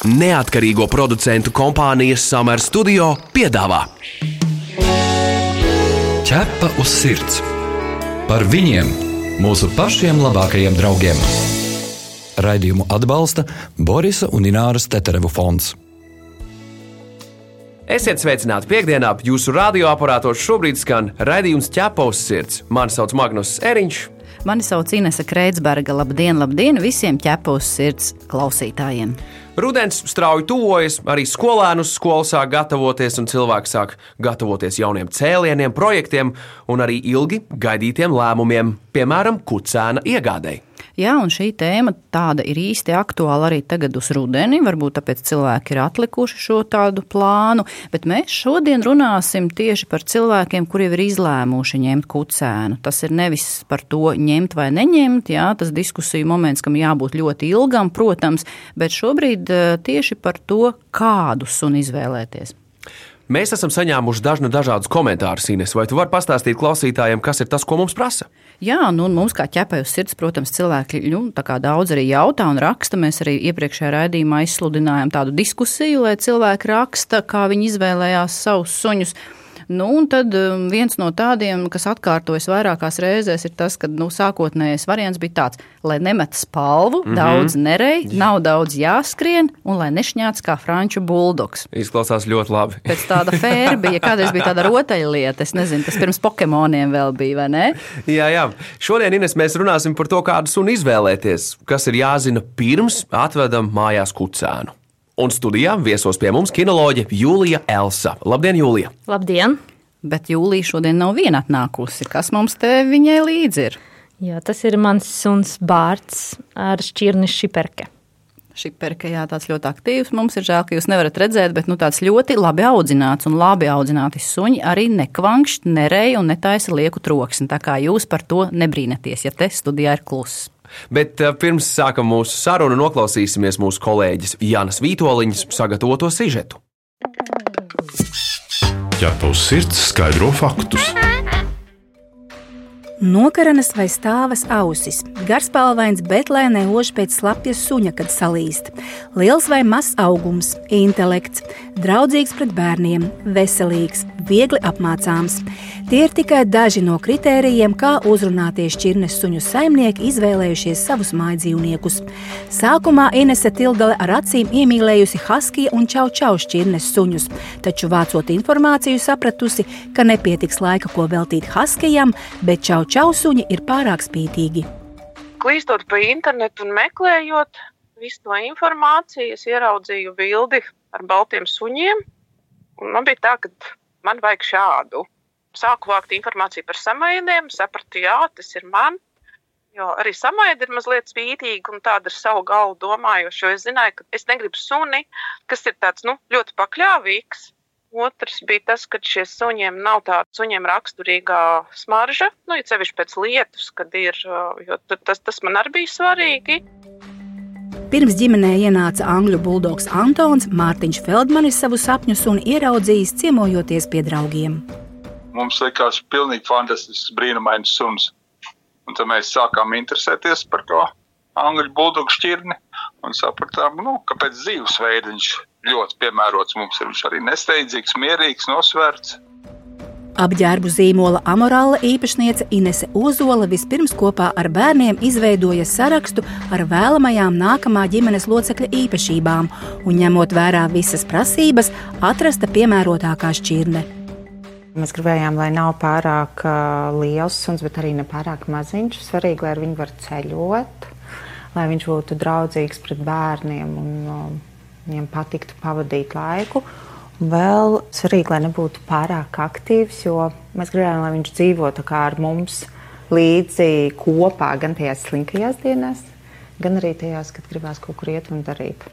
Neatkarīgo producentu kompānijas Summer Studio piedāvā Ķepa uz sirds par viņiem, mūsu pašiem labākajiem draugiem. Raidījumu atbalsta Borisa un Ināras Teterevu fonds. Esiet sveicināti piekdienā, jūsu radioaparātos šobrīd skan raidījums ķepaus sirds. Mani sauc Magnus Eriņš. Mani sauc Inese Kreitsberga. Labdien, labdien visiem ķepaus sirds klausītājiem! Rudens strauji tuvojas, arī skolēnu uz skolu sāk gatavoties, un cilvēki sāk gatavoties jauniem cēlieniem, projektiem un arī ilgi gaidītiem lēmumiem, piemēram, kucēna iegādēji. Jā, un šī tēma tāda ir īsti aktuāla arī tagad uz rudeni. Varbūt tāpēc cilvēki ir atlikuši šo tādu plānu, bet mēs šodien runāsim tieši par cilvēkiem, kuri ir izlēmuši ņemt kucēnu. Tas ir nevis par to ņemt vai neņemt, jā, tas diskusiju moments, kam jābūt ļoti ilgam, protams, bet šobrīd eh, tieši par to, kādu sunu izvēlēties. Mēs esam saņēmuši dažnu dažādus komentārus, Ines. Vai tu vari pastāstīt klausītājiem, kas ir tas, ko mums prasa? Jā, nu, mums kā ķepai uz sirds, protams, cilvēki nu, daudz arī jautā un raksta. Mēs arī iepriekšējā raidījumā izsludinājām tādu diskusiju, lai cilvēki raksta, kā viņi izvēlējās savus suņus. Nu, un tad um, viens no tādiem, kas atkārtojas vairākās reizēs, ir tas, ka nu, sākotnējais variants bija tāds, lai nemet spalvu, mm -hmm. daudz nerej, nav daudz jāskrien un lai nešņāts kā franču buldogs. Izklausās ļoti labi. Pēc tāda fēra bija, kādreiz bija tāda rotaļlieta, es nezinu, tas pirms Pokemoniem vēl bija, vai ne? Jā, jā. Šodien, Ines, mēs runāsim par to, kādu sunu izvēlēties, kas ir jāzina pirms atvedam mājās kucēnu. Un studijā viesos pie mums kinoloģe Jūlija Elsa. Labdien, Jūlija! Labdien! Bet Jūlija šodien nav viena atnākusi. Kas mums te viņai līdzi ir? Jā, tas ir mans suns Bārts ar šķirni šiperke. Šiperke, jā, tāds ļoti aktīvs. Mums ir žēl, ka jūs nevarat redzēt, bet nu, tāds ļoti labi audzināts un labi audzināti suņi arī nekvankšķi, nereja un netaisa lieku troksni. Tā kā jūs par to nebrīnaties, ja te studijā ir kluss. Bet eh, pirms sākam mūsu sarunu, noklausīsimies mūsu kolēģis Jānis Vitoļņas sagatavoto sižetu. Ja tavs sirds skaidro faktus. Nokaranas vai stāvas ausis, garspalvains, bet lai neož pēc slapjas suņa, kad salīst. Liels vai mazs augums, intelekts, draudzīgs pret bērniem, veselīgs, viegli apmācāms. Tie ir tikai daži no kritērijiem, kā uzrunāties šķirnes suņu saimnieki izvēlējušies savus mājdzīvniekus. Sākumā Inese Tildale ar acīm iemīlējusi Haskija un Čau Čau šķirnes suņus, taču vācot informāciju sapratusi, ka nepietiks laika, ko veltīt Haskijam, bet Čau Čau suņi ir pārāk spītīgi. Klīstot pa internetu un meklējot visu to informāciju, es ieraudzīju bildi ar baltiem suņiem. Man bija tā, ka man vajag šādu sāku vākt informāciju par samaidiem, sapratu, jā, tas ir man. Jo arī samaidi ir mazliet spītīgi un tāda ar savu galvu domājoša. Jo es zināju, ka es negribu suni, kas ir tāds nu, ļoti pakļāvīgs. Otrs bija tas, ka šiem suņiem nav tāda suņiem raksturīgā smarža, nu, ja sevišķi pēc lietus, kad ir, jo tas, tas man arī bija svarīgi. Pirms ģimenē ienāca angļu buldogs Antons, Mārtiņš Feldmanis savu sapņu sunu ieraudzījis ciemojoties pie draugiem mums likās pilnīgi fantastisks, brīnumains suns. Un tad mēs sākām interesēties par to angļu buldogu šķirni un sapratām, nu, ka pēc dzīvesveida viņš ļoti piemērots mums ir. Viņš arī nesteidzīgs, mierīgs, nosvērts. Apģērbu zīmola amorāla īpašniece Inese Ozola vispirms kopā ar bērniem izveidoja sarakstu ar vēlamajām nākamā ģimenes locekļa īpašībām un, ņemot vērā visas prasības, atrasta piemērotākā šķirne. Mēs gribējām, lai nav pārāk uh, liels suns, bet arī ne pārāk maziņš. Svarīgi, lai viņi var ceļot, lai viņš būtu draudzīgs pret bērniem un viņiem patiktu pavadīt laiku. Vēl svarīgi, lai nebūtu pārāk aktīvs, jo mēs gribējām, lai viņš dzīvotu ar mums līdzi kopā gan tajās slinkajās dienās, gan arī tajās, kad gribās kaut kur iet un darīt.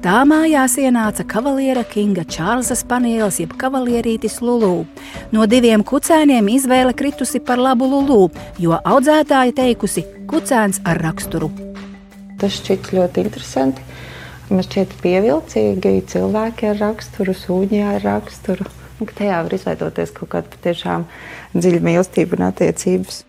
Tā mājās ienāca kavaliera Kinga Čārlza Spanielis, jeb kavalierītis Lulu. No diviem kucēniem izvēle kritusi par labu Lulu, jo audzētāja teikusi kucēns ar raksturu. Tas šķiet ļoti interesanti. Man šķiet pievilcīgi cilvēki ar raksturu, sūņi ar raksturu. Un, tajā var izveidoties kaut kāda patiešām dziļa mīlestība un attiecības.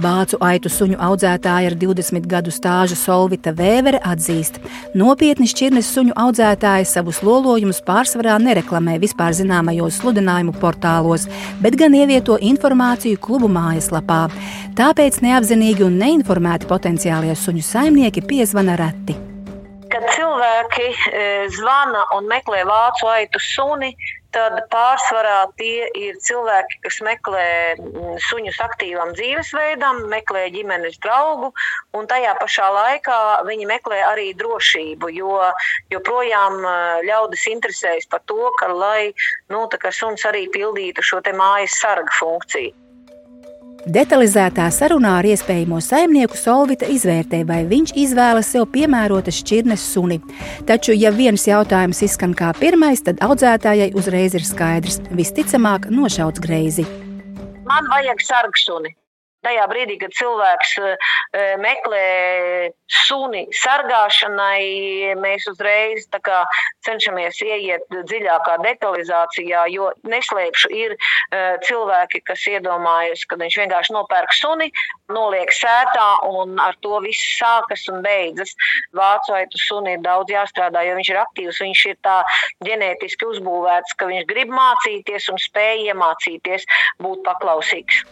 Vācu aitu suņu audzētāja ar 20 gadu stāžu Solvita Vēvere atzīst, nopietni šķirnes suņu audzētāji savus lolojumus pārsvarā nereklamē vispār zināmajos sludinājumu portālos, bet gan ievieto informāciju klubu mājaslapā. Tāpēc neapzinīgi un neinformēti potenciālie suņu saimnieki piezvana reti. Kad cilvēki e, zvana un meklē vācu aitu suni, tad pārsvarā tie ir cilvēki, kas meklē suņus aktīvam dzīvesveidam, meklē ģimenes draugu, un tajā pašā laikā viņi meklē arī drošību, jo joprojām e, ļaudis interesējas par to, ka lai nu, suns arī pildītu šo mājas sarga funkciju. Detalizētā sarunā ar iespējamo saimnieku Solvita izvērtē, vai viņš izvēlas sev piemērotas šķirnes suni. Taču, ja viens jautājums izskan kā pirmais, tad audzētājai uzreiz ir skaidrs - visticamāk, nošauts greizi. Man vajag sargsuni. Tajā brīdī, kad cilvēks eh, meklē suni sargāšanai, mēs uzreiz cenšamies ieiet dziļākā detalizācijā, jo neslēpšu, ir eh, cilvēki, kas iedomājas, ka viņš vienkārši nopērk suni, noliek sētā un ar to viss sākas un beidzas. Vācu suni ir daudz jāstrādā, jo viņš ir aktīvs, viņš ir tā ģenētiski uzbūvēts, ka viņš grib mācīties un spēj iemācīties būt paklausīgs.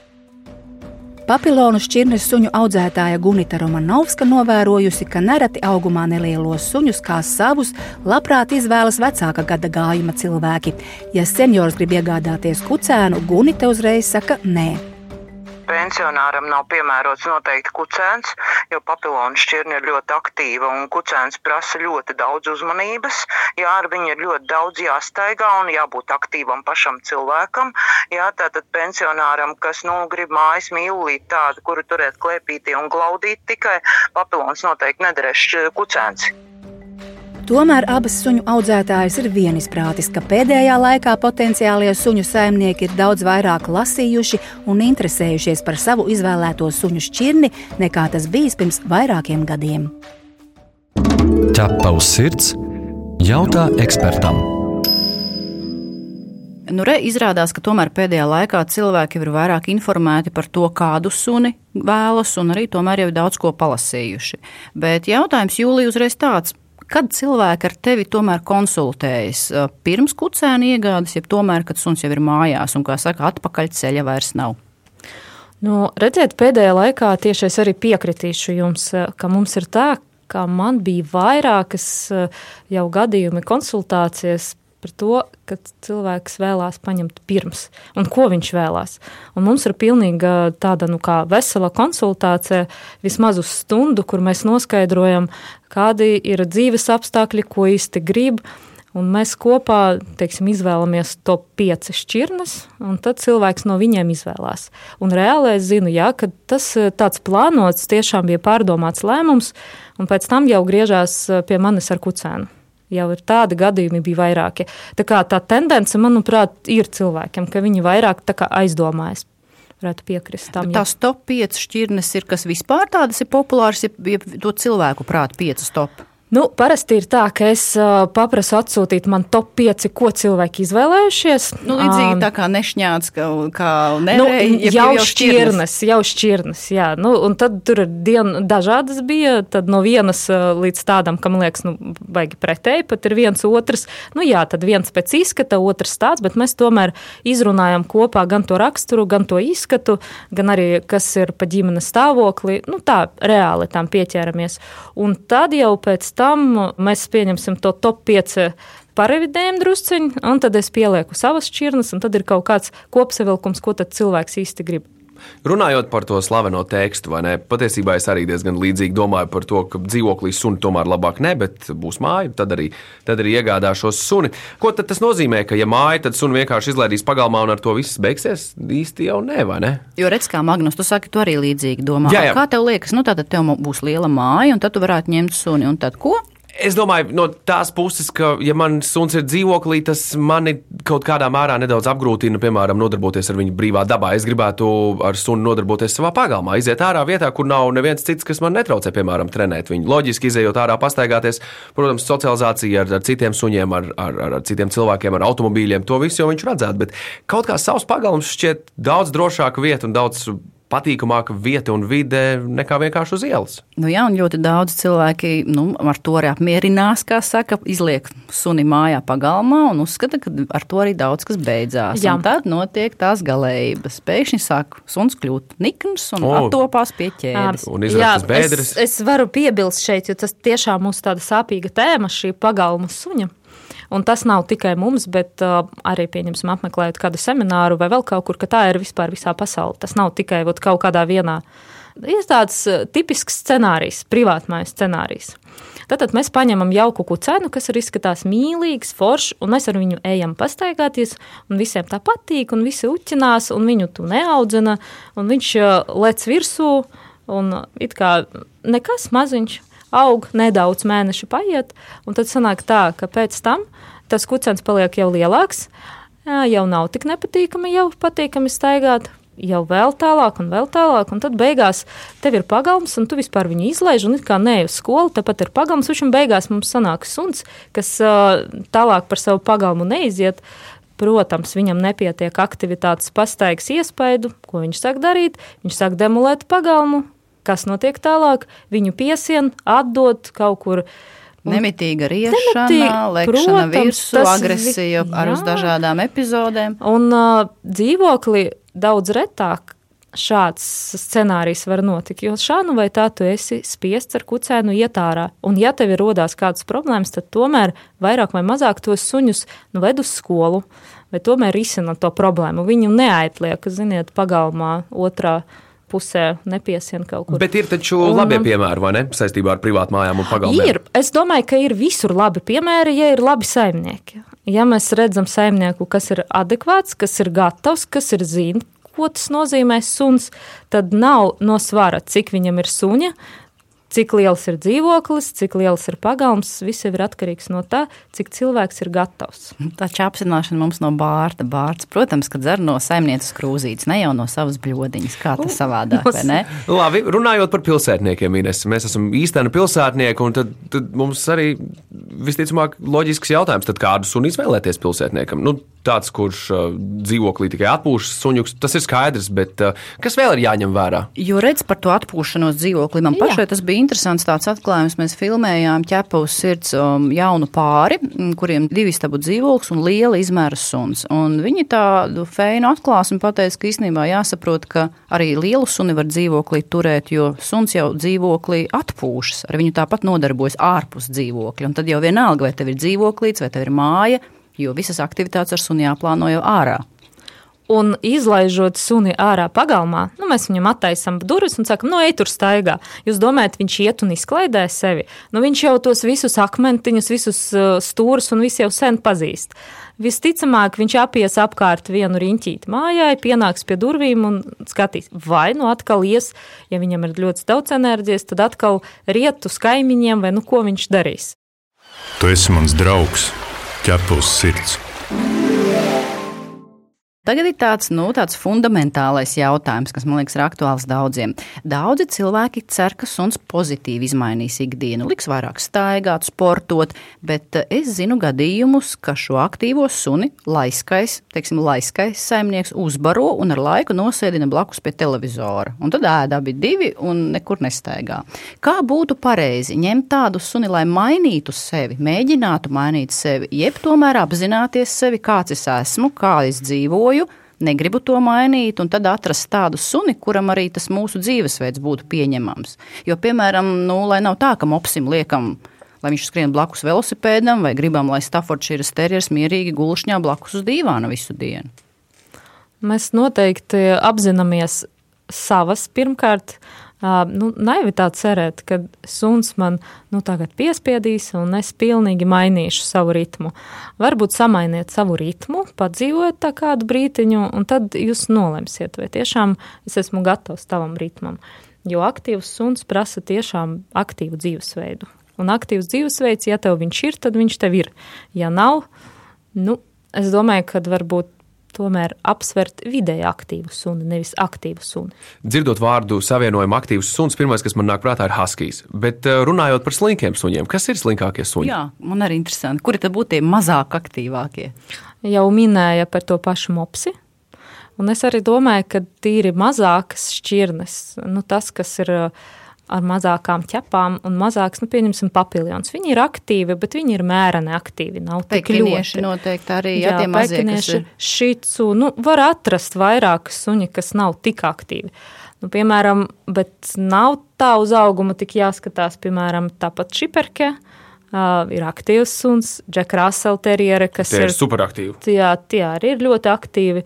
Papilonu šķirnes suņu audzētāja Gunita Romanovska novērojusi, ka nereti augumā nelielos suņus kā savus labprāt izvēlas vecāka gada gājuma cilvēki. Ja seniors grib iegādāties kucēnu, Gunita uzreiz saka nē pensionāram nav piemērots noteikti kucēns, jo papilonu šķirne ir ļoti aktīva un kucēns prasa ļoti daudz uzmanības. Jā, ar viņu ir ļoti daudz jāstaigā un jābūt aktīvam pašam cilvēkam. Jā, tātad pensionāram, kas nu, grib mājas mīlīt tādu, kuru turēt klēpītī un glaudīt tikai, papilons noteikti nederēs kucēns. Tomēr abas suņu audzētājas ir vienisprātis, ka pēdējā laikā potenciālie suņu saimnieki ir daudz vairāk lasījuši un interesējušies par savu izvēlēto suņu šķirni, nekā tas bijis pirms vairākiem gadiem. Ķepa uz sirds jautā ekspertam. Nu, re, izrādās, ka tomēr pēdējā laikā cilvēki ir vairāk informēti par to, kādu suni vēlas, un arī tomēr jau daudz ko palasījuši. Bet jautājums Jūlijai uzreiz tāds, Kad cilvēki ar tevi tomēr konsultējas pirms kucēna iegādes, ja tomēr, kad suns jau ir mājās un, kā saka, atpakaļ ceļa vairs nav? Nu, redziet, pēdējā laikā tieši es arī piekritīšu jums, ka mums ir tā, ka man bija vairākas jau gadījumi konsultācijas par to, ka cilvēks vēlās paņemt pirms un ko viņš vēlās. Un mums ir pilnīga tāda nu, vesela konsultācija, vismaz uz stundu, kur mēs noskaidrojam, kādi ir dzīves apstākļi, ko īsti grib. Un mēs kopā teiksim, izvēlamies to pieci šķirnes, un tad cilvēks no viņiem izvēlās. Un reāli es zinu, jā, ka tas tāds plānots, tiešām bija pārdomāts lēmums, un pēc tam jau griežās pie manis ar kucēnu. Jau ir tādi gadījumi, bija vairāki. Tā, kā, tā tendence, manuprāt, ir cilvēkiem, ka viņi vairāk aizdomājas. Varētu piekrist tam. Tās top 5 šķirnes ir kas vispār tādas ir populāras, ja to cilvēku prātu 5 top. Nu, parasti ir tā, ka es uh, paprasu atsūtīt man top 5, ko cilvēki izvēlējušies. Nu, līdzīgi um, tā kā nešņāts, ka, kā nevēja, nu, jau, jau šķirnes, jau šķirnes, jā. Nu, un tad tur ir dien, dažādas bija, tad no vienas uh, līdz tādam, kam liekas, nu, baigi pretēji, pat ir viens otrs. Nu, jā, tad viens pēc izskata, otrs tāds, bet mēs tomēr izrunājam kopā gan to raksturu, gan to izskatu, gan arī, kas ir pa ģimenes stāvokli. Nu, tā reāli tam pieķēramies. Un tad jau pēc tam mēs pieņemsim to top 5 parevidējam drusciņu, un tad es pielieku savas šķirnes, un tad ir kaut kāds kopsavilkums, ko tad cilvēks īsti grib. Runājot par to slaveno tekstu, vai ne? Patiesībā es arī diezgan līdzīgi domāju par to, ka dzīvoklī suni tomēr labāk ne, bet būs māja, tad arī, tad arī iegādāšos suni. Ko tad tas nozīmē, ka ja māja, tad suni vienkārši izlaidīs pagalmā un ar to viss beigsies? Īsti jau ne, vai ne? Jo redz, kā Magnus, tu saki, tu arī līdzīgi domā. Jā, jā. Kā tev liekas, nu tātad tev būs liela māja, un tad tu varētu ņemt suni, un tad ko? Es domāju, no tās puses, ka, ja man suns ir dzīvoklī, tas mani kaut kādā mērā nedaudz apgrūtina, piemēram, nodarboties ar viņu brīvā dabā. Es gribētu ar sunu nodarboties savā pagalmā, iziet ārā vietā, kur nav neviens cits, kas man netraucē, piemēram, trenēt viņu. Loģiski izējot ārā, pastaigāties, protams, socializācija ar, ar citiem suņiem, ar, ar, ar, citiem cilvēkiem, ar automobīļiem, to visu jau viņš redzētu. Bet kaut kā savs pagalms šķiet daudz drošāka vieta un daudz patīkamāka vieta un vide nekā vienkārši uz ielas. Nu, jā, un ļoti daudz cilvēki nu, ar to arī apmierinās, kā saka, izliek suni mājā pagalmā un uzskata, ka ar to arī daudz kas beidzās. Jā. Un tad notiek tās galējības. Pēkšņi sāk suns kļūt nikns un oh. attopās pie ķēdes. Un izrastas bēdres. Es, es varu piebilst šeit, jo tas tiešām mums tāda sāpīga tēma šī pagalma suņa. Un tas nav tikai mums, bet uh, arī, pieņemsim, apmeklējot kādu semināru vai vēl kaut kur, ka tā ir vispār visā pasaulē. Tas nav tikai ot, kaut kādā vienā. Ir tāds uh, tipisks scenārijs, privātmājas scenārijs. Tātad mēs paņemam jauku kucēnu, kas ir izskatās mīlīgs, foršs, un mēs ar viņu ejam pastaigāties, un visiem tā patīk, un visi uķinās, un viņu tu neaudzina, un viņš uh, lec virsū, un it kā nekas maziņš, aug, nedaudz mēneši paiet, un tad sanāk tā, ka pēc tam tas kucēns paliek jau lielāks, jau nav tik nepatīkami, jau patīkami staigāt, jau vēl tālāk un vēl tālāk, un tad beigās tev ir pagalms, un tu vispār viņu izlaiž, un it kā ne uz skolu, tāpat ir pagalms, un beigās mums sanāk suns, kas tālāk par savu pagalmu neiziet. Protams, viņam nepietiek aktivitātes pastaigas iespaidu, ko viņš sāk darīt. Viņš sāk demolēt pagalmu, kas notiek tālāk, viņu piesien, atdot kaut kur. Nemitīga riešana, lekšana virsū, agresija ar uz dažādām epizodēm. Un uh, dzīvokli daudz retāk šāds scenārijs var notikt. Jo šādu vai tā tu esi spiests ar kucēnu iet ārā. Un, ja tev ir rodās kādas problēmas, tad tomēr vairāk vai mazāk tos suņus nu, ved uz skolu, vai tomēr risina to problēmu. Viņu neaitliek, ziniet, pagalmā otrā pusē nepiesien kaut kur. Bet ir taču un, labi piemēri, vai ne? Saistībā ar privātu mājām un pagalmiem. Ir. Es domāju, ka ir visur labi piemēri, ja ir labi saimnieki. Ja mēs redzam saimnieku, kas ir adekvāts, kas ir gatavs, kas ir zina, ko tas nozīmē suns, tad nav no svara, cik viņam ir suņa, Cik liels ir dzīvoklis, cik liels ir pagalms, viss ir atkarīgs no tā, cik cilvēks ir gatavs. Tā čāpsināšana mums no bārta. Bārts, protams, ka dzer no saimnieces krūzītes, ne jau no savas bļodiņas, kā tas savādāk, vai ne? Labi, runājot par pilsētniekiem, Ines, mēs esam īsteni pilsētnieki, un tad, tad mums arī visticamāk loģisks jautājums, tad kādu sunu izvēlēties pilsētniekam? Nu, tāds, kurš uh, dzīvoklī tikai atpūšas suņuks, tas ir skaidrs, bet uh, kas vēl ir jāņem vērā? Jo redz par to atpūšanos dzīvoklī, man pašai tas bija interesants tāds atklājums. Mēs filmējām ķepa uz sirds um, jaunu pāri, kuriem divi stabu dzīvoklis un liela izmēra suns. Un viņi tādu feinu atklāsmi pateica, ka īstenībā jāsaprot, ka arī lielu suni var dzīvoklī turēt, jo suns jau dzīvoklī atpūšas, ar viņu tāpat nodarbojas ārpus dzīvokļa. Un tad jau vienalga, vai tev ir dzīvoklīts, vai tev ir māja, jo visas aktivitātes ar suni jāplāno jau ārā. Un izlaižot suni ārā pagalmā, nu, mēs viņam attaisām durvis un sakām, no ej tur staigā. Jūs domājat, viņš iet un izklaidē sevi? Nu, viņš jau tos visus akmentiņus, visus uh, stūrus un visu jau sen pazīst. Visticamāk, viņš apies apkārt vienu riņķīti mājai, pienāks pie durvīm un skatīs, vai nu atkal ies, ja viņam ir ļoti daudz enerģijas, tad atkal riet uz kaimiņiem, vai nu ko viņš darīs. Tu esi mans draugs ķepa uz sirds. Tagad ir tāds, nu, tāds fundamentālais jautājums, kas man liekas ir aktuāls daudziem. Daudzi cilvēki cer, ka suns pozitīvi izmainīs ikdienu, liks vairāk staigāt, sportot, bet eh, es zinu gadījumus, ka šo aktīvo suni laiskais, teiksim, laiskais saimnieks uzbaro un ar laiku nosēdina blakus pie televizora. Un tad ēda abi divi un nekur nestaigā. Kā būtu pareizi ņemt tādu suni, lai mainītu sevi, mēģinātu mainīt sevi, jeb tomēr apzināties sevi, kāds es esmu, kā es dzīvoju? negribu to mainīt, un tad atrast tādu suni, kuram arī tas mūsu dzīvesveids būtu pieņemams. Jo, piemēram, nu, lai nav tā, ka mopsim liekam, lai viņš skrien blakus velosipēdam, vai gribam, lai Staffordshire terjers mierīgi gulšņā blakus uz dīvāna visu dienu. Mēs noteikti apzināmies savas pirmkārt nu, naivi tā cerēt, ka suns man nu, tagad piespiedīs un es pilnīgi mainīšu savu ritmu. Varbūt samainiet savu ritmu, padzīvojiet tā kādu brītiņu, un tad jūs nolemsiet, vai tiešām es esmu gatavs tavam ritmam. Jo aktīvs suns prasa tiešām aktīvu dzīvesveidu. Un aktīvs dzīvesveids, ja tev viņš ir, tad viņš tev ir. Ja nav, nu, es domāju, ka varbūt tomēr apsvert vidēji aktīvu suni, nevis aktīvu suni. Dzirdot vārdu savienojumu aktīvs suns, pirmais, kas man nāk prātā, ir huskies. Bet eh, runājot par slinkiem suņiem, kas ir slinkākie suņi? Jā, man arī interesanti, kuri tad būtu tie mazāk aktīvākie? Jau minēja par to pašu mopsi. Un es arī domāju, ka tīri mazākas šķirnes, nu, tas, kas ir ar mazākām ķepām un mazāks, nu, pieņemsim, papiljons. Viņi ir aktīvi, bet viņi ir mēreni aktīvi. Nav tik ļoti. noteikti arī, ja jā, tie mazie. Šicu, nu, var atrast vairākas suņi, kas nav tik aktīvi. Nu, piemēram, bet nav tā uz auguma tik jāskatās, piemēram, tāpat šiperke. Uh, ir aktīvs suns, Džeka Rasela teriere, kas tie ir, ir superaktīvi. Jā, tie arī ir ļoti aktīvi.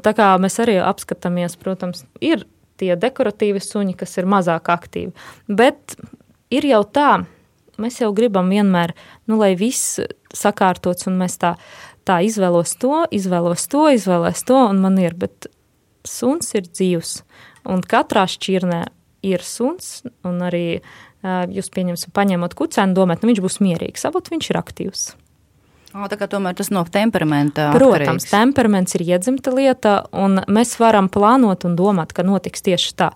Tā kā mēs arī apskatāmies, protams, ir tie dekoratīvi suņi, kas ir mazāk aktīvi. Bet ir jau tā, mēs jau gribam vienmēr, nu, lai viss sakārtots un mēs tā, tā izvēlos to, izvēlos to, izvēlēs to, un man ir, bet suns ir dzīvs. Un katrā šķirnē ir suns, un arī jūs pieņemsim, paņemot kucēnu, domājat, nu viņš būs mierīgs, avot viņš ir aktīvs. O, tā kā tomēr tas no temperamenta. Protams, atkarīgs. temperaments ir iedzimta lieta, un mēs varam plānot un domāt, ka notiks tieši tā.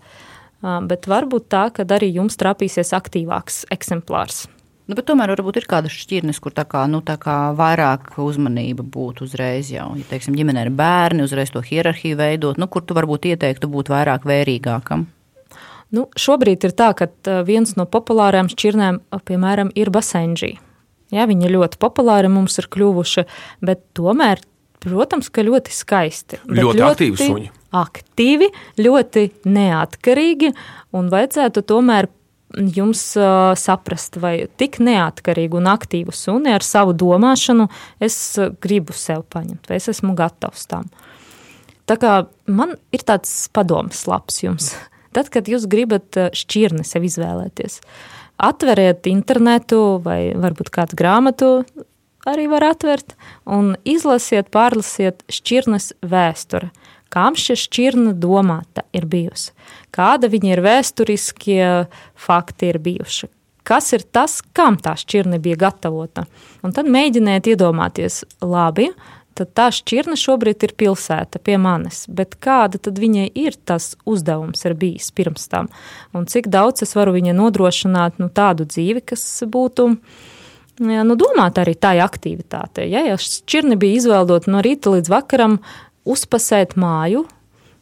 Bet varbūt tā, ka arī jums trapīsies aktīvāks eksemplārs. Nu, tomēr varbūt ir kādas šķirnes, kur tā kā, nu, tā kā vairāk uzmanība būtu uzreiz jau. Ja, teiksim, ģimenē ir bērni, uzreiz to hierarhiju veidot, nu, kur tu varbūt ieteiktu būt vairāk vērīgākam. Nu, šobrīd ir tā, ka viens no populārām šķirnēm, piemēram, ir basenģija. Ja, viņi ļoti populāri mums ir kļuvuši, bet tomēr, protams, ka ļoti skaisti. Ļoti, ļoti aktīvi suņi. Aktīvi, ļoti neatkarīgi, un vajadzētu tomēr jums uh, saprast, vai tik neatkarīgu un aktīvu suni ar savu domāšanu es gribu sev paņemt, vai es esmu gatavs tam. Tā kā man ir tāds padoms labs jums. Tad, kad jūs gribat šķirni sev izvēlēties, uh, atveriet internetu vai varbūt kādu grāmatu arī var atvert un izlasiet, pārlasiet šķirnes vēsturi. Kam šī šķirne domāta ir bijusi? Kāda viņa ir vēsturiskie fakti ir bijuši? Kas ir tas, kam tā šķirne bija gatavota? Un tad mēģiniet iedomāties, labi, tad tā šķirne šobrīd ir pilsēta pie manis, bet kāda tad viņai ir tas uzdevums ir bijis pirms tam, un cik daudz es varu viņai nodrošināt nu, tādu dzīvi, kas būtu jā, nu, domāta arī tā aktivitāte. Ja, ja šķirne bija izvēlēta no rīta līdz vakaram uzpasēt māju,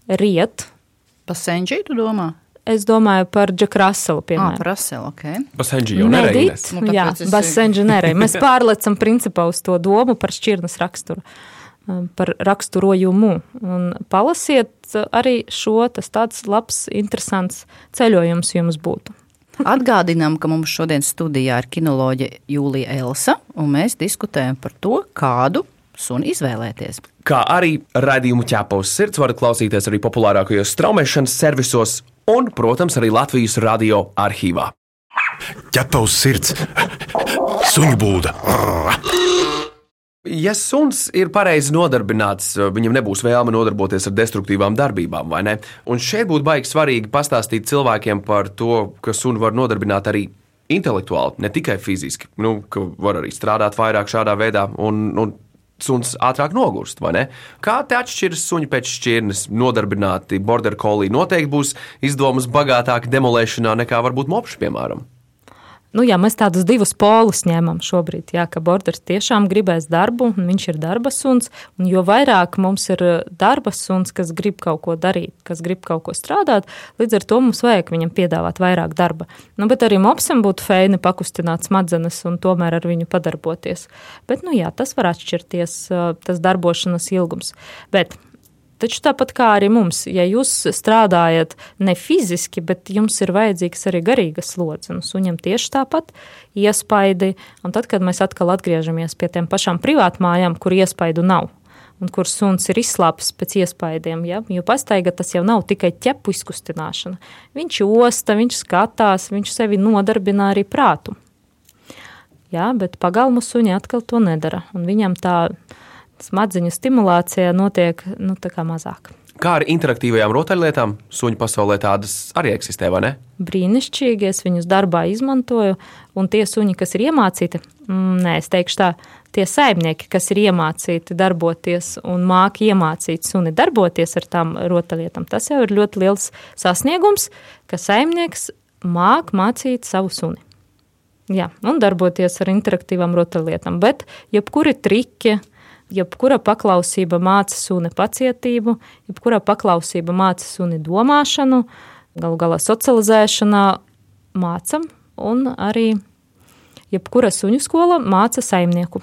riet. Pa senčiju, tu domā? Es domāju par Džeku Raselu, piemēram. Ah, par Raselu, ok. Basenģi jau nereidēs. Nu, jā, basenģi nereidēs. Mēs pārlecam principā uz to domu par šķirnes raksturu, um, par raksturojumu. Un palasiet arī šo, tas tāds labs, interesants ceļojums jums būtu. Atgādinām, ka mums šodien studijā ir kinoloģe Jūlija Elsa, un mēs diskutējam par to, kādu suni izvēlēties. Kā arī raidījumu ķēpaus sirds var klausīties arī populārākajos straumēšanas servisos un, protams, arī Latvijas radio arhīvā. Ķepa uz sirds, suņu būda. Ja suns ir pareizi nodarbināts, viņam nebūs vēlme nodarboties ar destruktīvām darbībām, vai ne? Un šeit būtu baigi svarīgi pastāstīt cilvēkiem par to, ka sunu var nodarbināt arī intelektuāli, ne tikai fiziski. Nu, ka var arī strādāt vairāk šādā veidā, un, un suns ātrāk nogurst? Kā te atšķiras suņi pēc šķirnes? Nodarbināti border collie noteikti būs izdomas bagātāki demolēšanā nekā varbūt mopši, piemēram nu, jā, mēs tādus divus polus ņemam šobrīd. Jā, ka borders tiešām gribēs darbu, un viņš ir darba suns. Un jo vairāk mums ir eh, darba suns, kas grib kaut ko darīt, kas grib kaut ko strādāt, līdz ar to mums vajag viņam piedāvāt vairāk darba. Nu, bet arī mopsam būtu feini pakustināt smadzenes un tomēr ar viņu padarboties. Bet, nu jā, tas var atšķirties, eh, tas darbošanas ilgums. Bet Taču tāpat kā arī mums, ja jūs strādājat ne fiziski, bet jums ir vajadzīgs arī garīgas slodzes, un suņam tieši tāpat iespaidi, un tad, kad mēs atkal atgriežamies pie tiem pašām privātmājām, kur iespaidu nav, un kur suns ir izslāpis pēc iespaidiem, ja? jo pastaiga tas jau nav tikai ķepu izkustināšana. Viņš osta, viņš skatās, viņš sevi nodarbina arī prātu. Jā, bet pagalmu suņi atkal to nedara, un viņam tā smadzeņu stimulācija notiek nu, mazāk. Kā ar interaktīvajām rotaļlietām? Suņu pasaulē tādas arī eksistē, vai ne? Brīnišķīgi, es viņus darbā izmantoju. Un tie suņi, kas ir iemācīti, mm, nē, es teikšu tā, tie saimnieki, kas ir iemācīti darboties un māki iemācīt suni darboties ar tām rotaļlietām, tas jau ir ļoti liels sasniegums, ka saimnieks māk mācīt savu suni. Jā, un darboties ar interaktīvām rotaļlietām. Bet jebkuri triki, jebkura paklausība māca suni pacietību, jebkura paklausība māca suni domāšanu, galu galā socializēšanā mācam, un arī jebkura suņu skola māca saimnieku.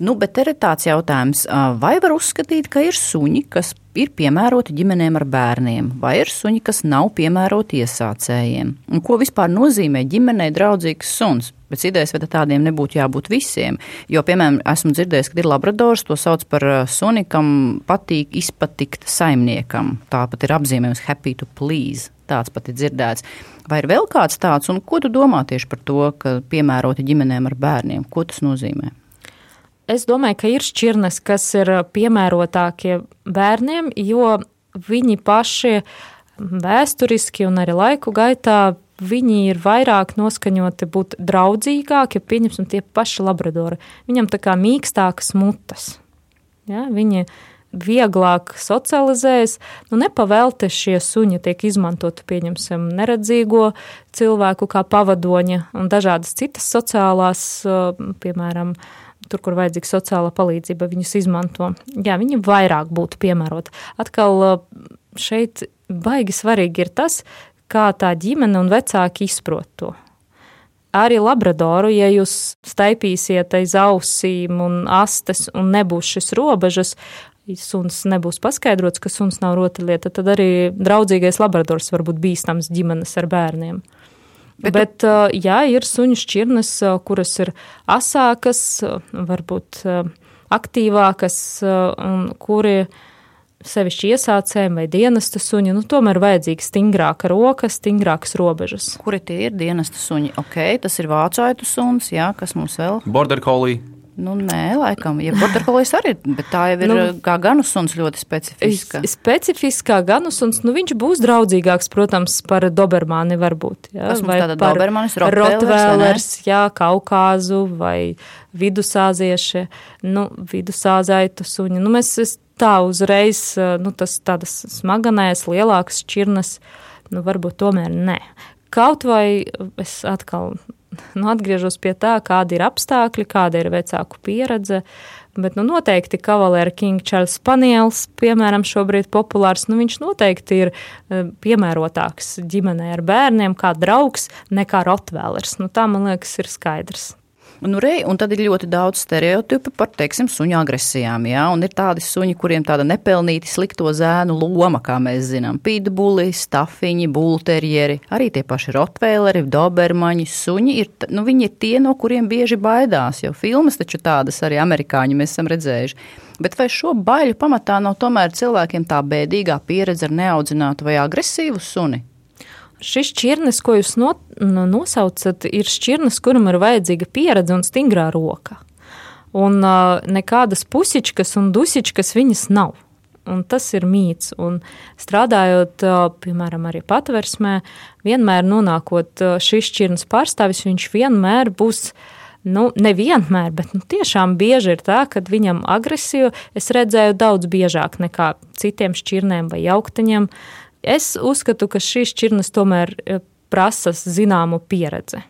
Nu, bet ir tāds jautājums, vai var uzskatīt, ka ir suņi, kas ir piemēroti ģimenēm ar bērniem, vai ir suņi, kas nav piemēroti iesācējiem? Un ko vispār nozīmē ģimenei draudzīgs suns? Pēc idejas, vai tādiem nebūtu jābūt visiem. Jo, piemēram, esmu dzirdējis, ka ir labradors, to sauc par suni, kam patīk izpatikt saimniekam. Tāpat ir apzīmējums happy to please. Tāds pat ir dzirdēts. Vai ir vēl kāds tāds, un ko tu domā tieši par to, ka piemēroti ģimenēm ar bērniem? Ko tas nozīmē? Es domāju, ka ir šķirnes, kas ir piemērotākie bērniem, jo viņi paši vēsturiski un arī laiku gaitā viņi ir vairāk noskaņoti būt draudzīgāki, pieņemsim, tie paši labradori. Viņam tā kā mīkstākas mutes. Ja, viņi vieglāk socializējas, nu nepavēlti šie suņi tiek izmantoti, pieņemsim, neredzīgo cilvēku kā pavadoņa un dažādas citas sociālās, piemēram, tur, kur vajadzīga sociāla palīdzība, viņus izmanto. Jā, viņi vairāk būtu piemēroti. Atkal šeit baigi svarīgi ir tas, kā tā ģimene un vecāki izprot to. Arī labradoru, ja jūs staipīsiet aiz ausīm un astes un nebūs šis robežas, suns nebūs paskaidrots, ka suns nav rotaļlieta, tad arī draudzīgais labradors var būt bīstams ģimenes ar bērniem. Bet, Bet jā, ir suņu šķirnes, kuras ir asākas, varbūt aktīvākas, un kuri sevišķi iesācējiem vai dienesta suņi, nu, tomēr vajadzīga stingrāka roka, stingrākas robežas. Kuri tie ir dienesta suņi? Ok, tas ir vācu aitu suns, jā, kas mums vēl? Border collie. Nu, nē, laikam, ja borderkolis arī, bet tā jau ir nu, kā ganusuns ļoti specifiska. Specifiskā ganusuns, nu viņš būs draudzīgāks, protams, par dobermāni varbūt. Jā, Kas vai par dobermanis, rotvēlers, jā, kaukāzu vai vidusāzieši, nu, vidusāzaitu suņi. Nu, mēs tā uzreiz, nu, tas tādas smaganēs, lielākas šķirnes, nu, varbūt tomēr nē. Kaut vai es atkal nu, atgriežos pie tā, kādi ir apstākļi, kāda ir vecāku pieredze. Bet nu, noteikti Kavalera King Charles Spaniels, piemēram, šobrīd populārs, nu, viņš noteikti ir e, piemērotāks ģimenei ar bērniem, kā draugs, nekā Rotvēlers. Nu, tā, man liekas, ir skaidrs. Nu, rei, un tad ir ļoti daudz stereotipu par, teiksim, suņu agresijām. Jā, un ir tādi suņi, kuriem tāda nepelnīti slikto zēnu loma, kā mēs zinām. Pitbuli, stafiņi, bulterjeri, arī tie paši rotvēleri, dobermaņi, suņi. Ir, nu, viņi ir tie, no kuriem bieži baidās, jo filmas taču tādas arī amerikāņi mēs esam redzējuši. Bet vai šo baļu pamatā nav tomēr cilvēkiem tā bēdīgā pieredze ar neaudzinātu vai agresīvu suni? Šis šķirnes, ko jūs no, nu, nosaucat, ir šķirnes, kuram ir vajadzīga pieredze un stingrā roka. Un uh, nekādas pusičkas un dusičkas viņas nav. Un tas ir mīts. Un strādājot, uh, piemēram, arī patversmē, vienmēr nonākot uh, šīs šķirnes pārstāvis, viņš vienmēr būs. Nu, nevienmēr, bet nu, tiešām bieži ir tā, ka viņam agresiju es redzēju daudz biežāk nekā citiem šķirnēm vai jauktaņiem. Uh, Es uzskatu, ka šīs šķirnes tomēr e, prasa zināmu pieredzi.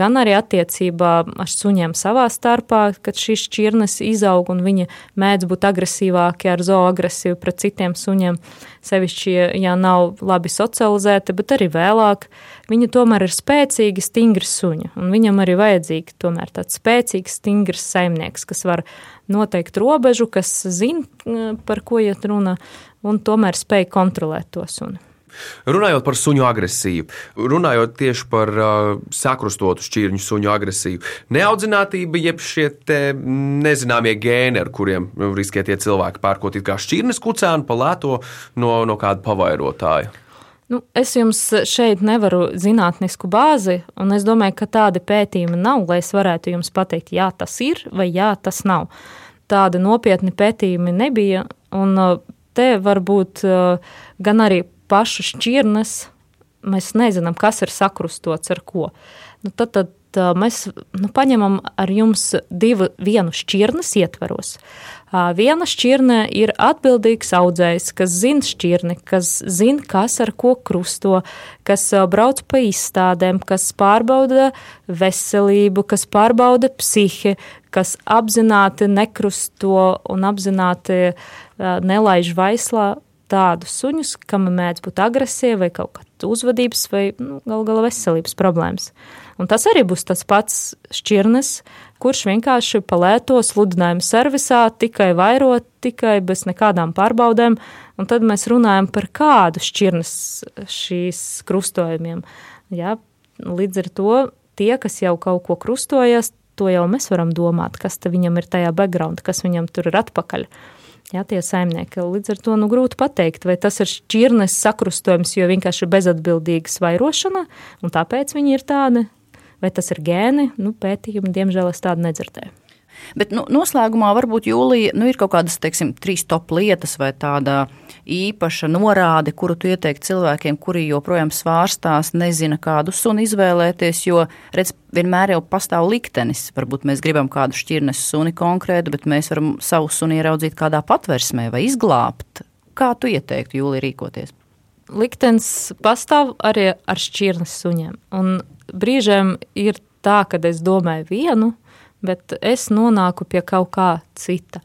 Gan arī attiecībā ar suņiem savā starpā, kad šīs šķirnes izaug un viņi mēdz būt agresīvāki ar zooagresiju pret citiem suņiem, sevišķi, ja nav labi socializēti, bet arī vēlāk. Viņi tomēr ir spēcīgi, stingri suņi, un viņam arī vajadzīgi tomēr tāds spēcīgs, stingrs saimnieks, kas var noteikt robežu, kas zina, e, par ko iet runa, un tomēr spēj kontrolēt to suni. Runājot par suņu agresiju, runājot tieši par uh, sakrustotu šķirņu suņu agresiju, neaudzinātība, jeb šie nezināmie gēni, ar kuriem riskē tie cilvēki pērkot kā šķirnes kucēnu pa lēto no, no kāda pavairotāja. Nu, es jums šeit nevaru zinātnisku bāzi, un es domāju, ka tādi pētījumi nav, lai es varētu jums pateikt, jā, tas ir vai jā, tas nav. Tāda nopietni pētījumi nebija, un uh, te var būt uh, gan arī pašu šķirnes. Mēs nezinām, kas ir sakrustots ar ko. Nu, tad, tad uh, mēs nu, paņemam ar jums divu, vienu šķirnes ietvaros. Uh, viena šķirne ir atbildīgs audzējs, kas zina šķirni, kas zina, kas ar ko krusto, kas brauc pa izstādēm, kas pārbauda veselību, kas pārbauda psihi, kas apzināti nekrusto un apzināti nelaiž vaislā tādus suņus, kam mēdz būt agresija vai kaut kāda uzvedības vai nu, gal galā veselības problēmas. Un tas arī būs tas pats šķirnes, kurš vienkārši palēto sludinājumu servisā, tikai vairot, tikai bez nekādām pārbaudēm, un tad mēs runājam par kādu šķirnes šīs krustojumiem. Ja? Līdz ar to tie, kas jau kaut ko krustojas, to jau mēs varam domāt, kas viņam ir tajā background, kas viņam tur ir atpakaļ. Jā, tie saimnieki. Līdz ar to nu, grūti pateikt, vai tas ir šķirnes sakrustojums, jo vienkārši ir bezatbildīga svairošana, un tāpēc viņi ir tādi, vai tas ir gēni. Nu, pētījumi, diemžēl, es tādu nedzirdēju. Bet nu, noslēgumā varbūt jūlija nu, ir kaut kādas teiksim, trīs top lietas vai tāda īpaša norāde, kuru tu ieteiktu cilvēkiem, kuri joprojām svārstās, nezina, kādu suni izvēlēties. Jo, redz, vienmēr jau pastāv liktenis. Varbūt mēs gribam kādu šķirnes suni konkrētu, bet mēs varam savu suni ieraudzīt kādā patversmē vai izglābt. Kā tu ieteiktu jūlija rīkoties? Liktenis pastāv arī ar šķirnes suņiem. Un brīžiem ir tā, ka es domāju vienu, bet es nonāku pie kaut kā cita.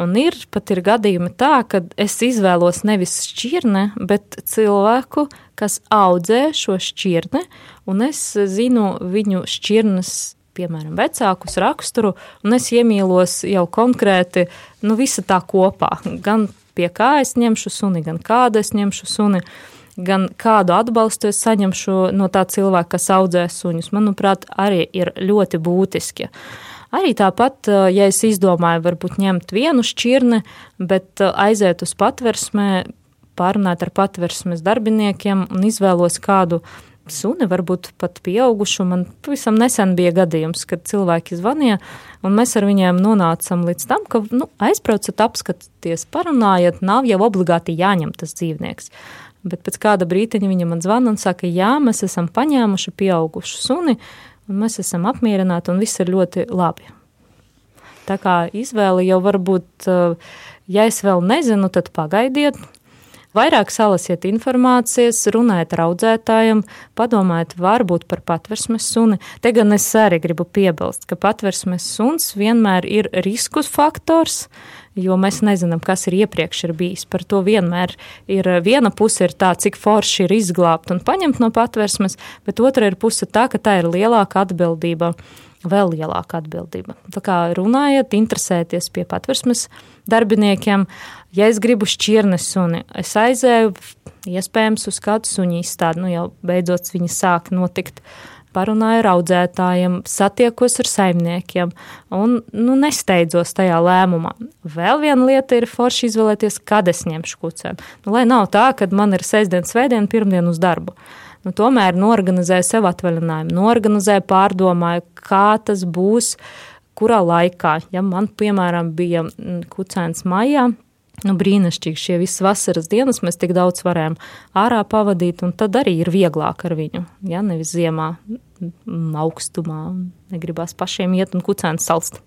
Un ir pat ir gadījumi tā, ka es izvēlos nevis šķirne, bet cilvēku, kas audzē šo šķirni, un es zinu viņu šķirnes piemēram, vecākus raksturu, un es iemīlos jau konkrēti nu, visa tā kopā. Gan pie kā es ņemšu suni, gan kādu es ņemšu suni. Gan kādu atbalstu es saņemšu no tā cilvēka, kas audzē suņus, manuprāt, arī ir ļoti būtiski. Uh, Arī tāpat, ja es izdomāju, varbūt ņemt vienu šķirni, bet aiziet uz patversmē, pārunāt ar patversmes darbiniekiem un izvēlos kādu suni, varbūt pat pieaugušu. Man pavisam nesen bija gadījums, kad cilvēki zvanīja, un mēs ar viņiem nonācām līdz tam, ka nu, aizbraucat, apskatieties, parunājiet, nav jau obligāti jāņem tas dzīvnieks. Bet pēc kāda brīdiņa viņa man zvana un saka, jā, mēs esam paņēmuši pieaugušu suni, un mēs esam apmierināti, un viss ir ļoti labi. Tā kā izvēle jau var būt, eh, ja es vēl nezinu, tad pagaidiet. Vairāk salasiet informācijas, runājiet ar audzētājiem, padomājiet varbūt par patversmes suni. Te gan es arī gribu piebilst, ka patversmes suns vienmēr ir risku faktors, jo mēs nezinām, kas ir iepriekš ir bijis. Par to vienmēr ir viena puse ir tā, cik forši ir izglābt un paņemt no patversmes, bet otra ir puse tā, ka tā ir lielāka atbildība. Vēl lielāka atbildība. Tā kā runājiet, interesēties pie patversmes darbiniekiem. Ja es gribu šķirnes suni, es aizēju iespējams uz kādu suņu izstādi, nu jau beidzot viņi sāk notikt parunāju ar audzētājiem, satiekos ar saimniekiem un nu, nesteidzos tajā lēmumā. Vēl viena lieta ir forši izvēlēties, kad es ņemšu kucēnu. Nu, lai nav tā, ka man ir sestdiena, svētdiena, pirmdiena uz darbu. Nu, tomēr norganizēju sev atvaļinājumu, norganizēju, pārdomāju, kā tas būs, kurā laikā. Ja man, piemēram, bija mm, kucēns maijā, Nu, brīnišķīgi šie visas vasaras dienas mēs tik daudz varējām ārā pavadīt, un tad arī ir vieglāk ar viņu. Ja nevis ziemā, augstumā, negribās pašiem iet un kucēns salst.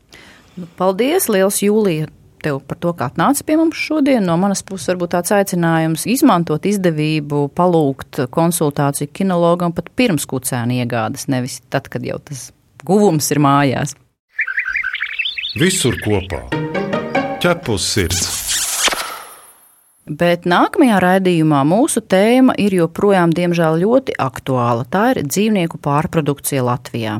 Nu, paldies, liels Jūlija! Tev par to, kā atnāci pie mums šodien. No manas puses, varbūt tāds aicinājums izmantot izdevību, palūgt konsultāciju kinologam pat pirms kucēna iegādes, nevis tad, kad jau tas guvums ir mājās. Visur kopā - ķepus sirds! Bet nākamajā raidījumā mūsu tēma ir joprojām, diemžēl, ļoti aktuāla. Tā ir dzīvnieku pārprodukcija Latvijā.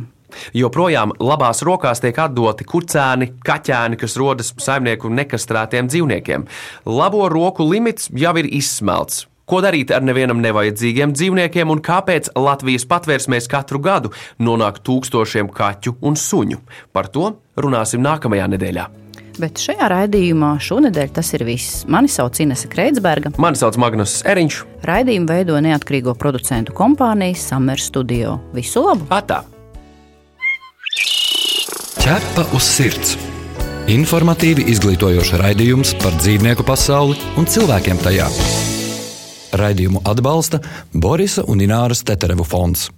Joprojām labās rokās tiek atdoti kucēni, kaķēni, kas rodas saimnieku nekastrētiem dzīvniekiem. Labo roku limits jau ir izsmelts. Ko darīt ar nevienam nevajadzīgiem dzīvniekiem un kāpēc Latvijas patvērsmēs katru gadu nonāk tūkstošiem kaķu un suņu? Par to runāsim nākamajā nedēļā. Bet šajā raidījumā šonadēļ tas ir viss. Mani sauc Inese Kreitsberga. Mani sauc Magnus Eriņš. Raidījumu veido neatkarīgo producentu kompānija Summer Studio. Visu labu! Atā! Ķepa uz sirds! Informatīvi izglītojoši raidījums par dzīvnieku pasauli un cilvēkiem tajā. Raidījumu atbalsta Borisa un Ināras Teterevu fonds.